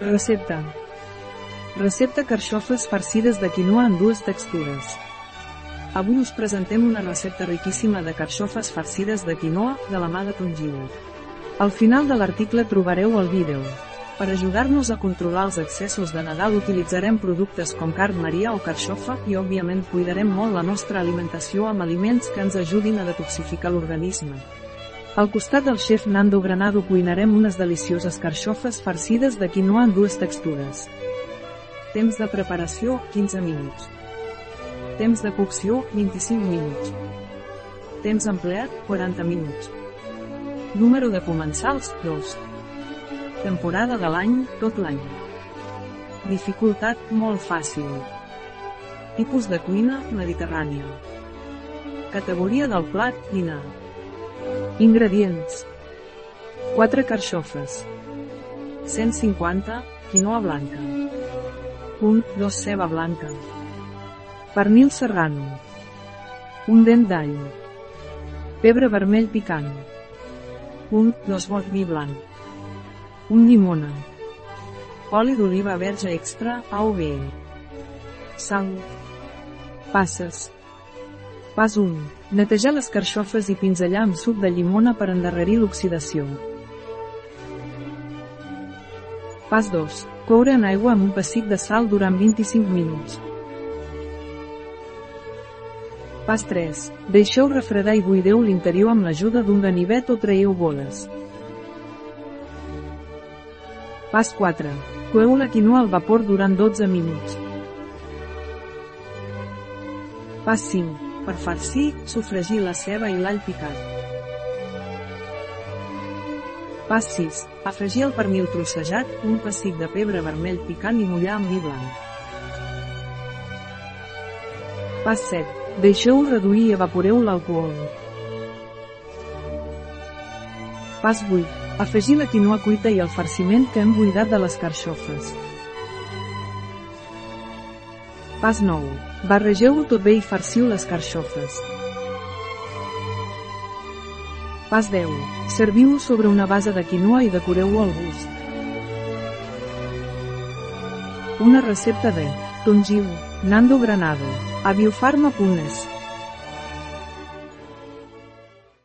Recepta. Recepta carxofes farcides de quinoa en dues textures. Avui us presentem una recepta riquíssima de carxofes farcides de quinoa, de la mà de Tongiu. Al final de l'article trobareu el vídeo. Per ajudar-nos a controlar els excessos de Nadal utilitzarem productes com carn maria o carxofa i òbviament cuidarem molt la nostra alimentació amb aliments que ens ajudin a detoxificar l'organisme. Al costat del xef Nando Granado cuinarem unes delicioses carxofes farcides de quinoa en dues textures. Temps de preparació, 15 minuts. Temps de cocció, 25 minuts. Temps empleat, 40 minuts. Número de comensals, 2. Temporada de l'any, tot l'any. Dificultat, molt fàcil. Tipus de cuina, mediterrània. Categoria del plat, dinar. Ingredients. 4 carxofes. 150, quinoa blanca. 1, 2 ceba blanca. Pernil serrano. Un dent d'all. Pebre vermell picant. 1, 2 bot vi blanc. Un llimona. Oli d'oliva verge extra, AOV. Sal. Passes. Pas 1. Netejar les carxofes i pinzellar amb suc de llimona per endarrerir l'oxidació. Pas 2. Coure en aigua amb un pessic de sal durant 25 minuts. Pas 3. Deixeu refredar i buideu l'interior amb l'ajuda d'un ganivet o traieu boles. Pas 4. Coeu la quinoa al vapor durant 12 minuts. Pas 5. Per farcir, sofregir la ceba i l'all picat. Pas 6. Afegir el pernil trossejat, un pessic de pebre vermell picant i mullar amb vi blanc. Pas 7. Deixeu reduir i evaporeu l'alcohol. Pas 8. Afegir la quinoa cuita i el farciment que hem buidat de les carxofes. Pas 9. Barregeu-ho tot bé i farciu les carxofes. Pas 10. Serviu-ho sobre una base de quinoa i decoreu-ho al gust. Una recepta de Tongiu, Nando Granado, a biofarma.es.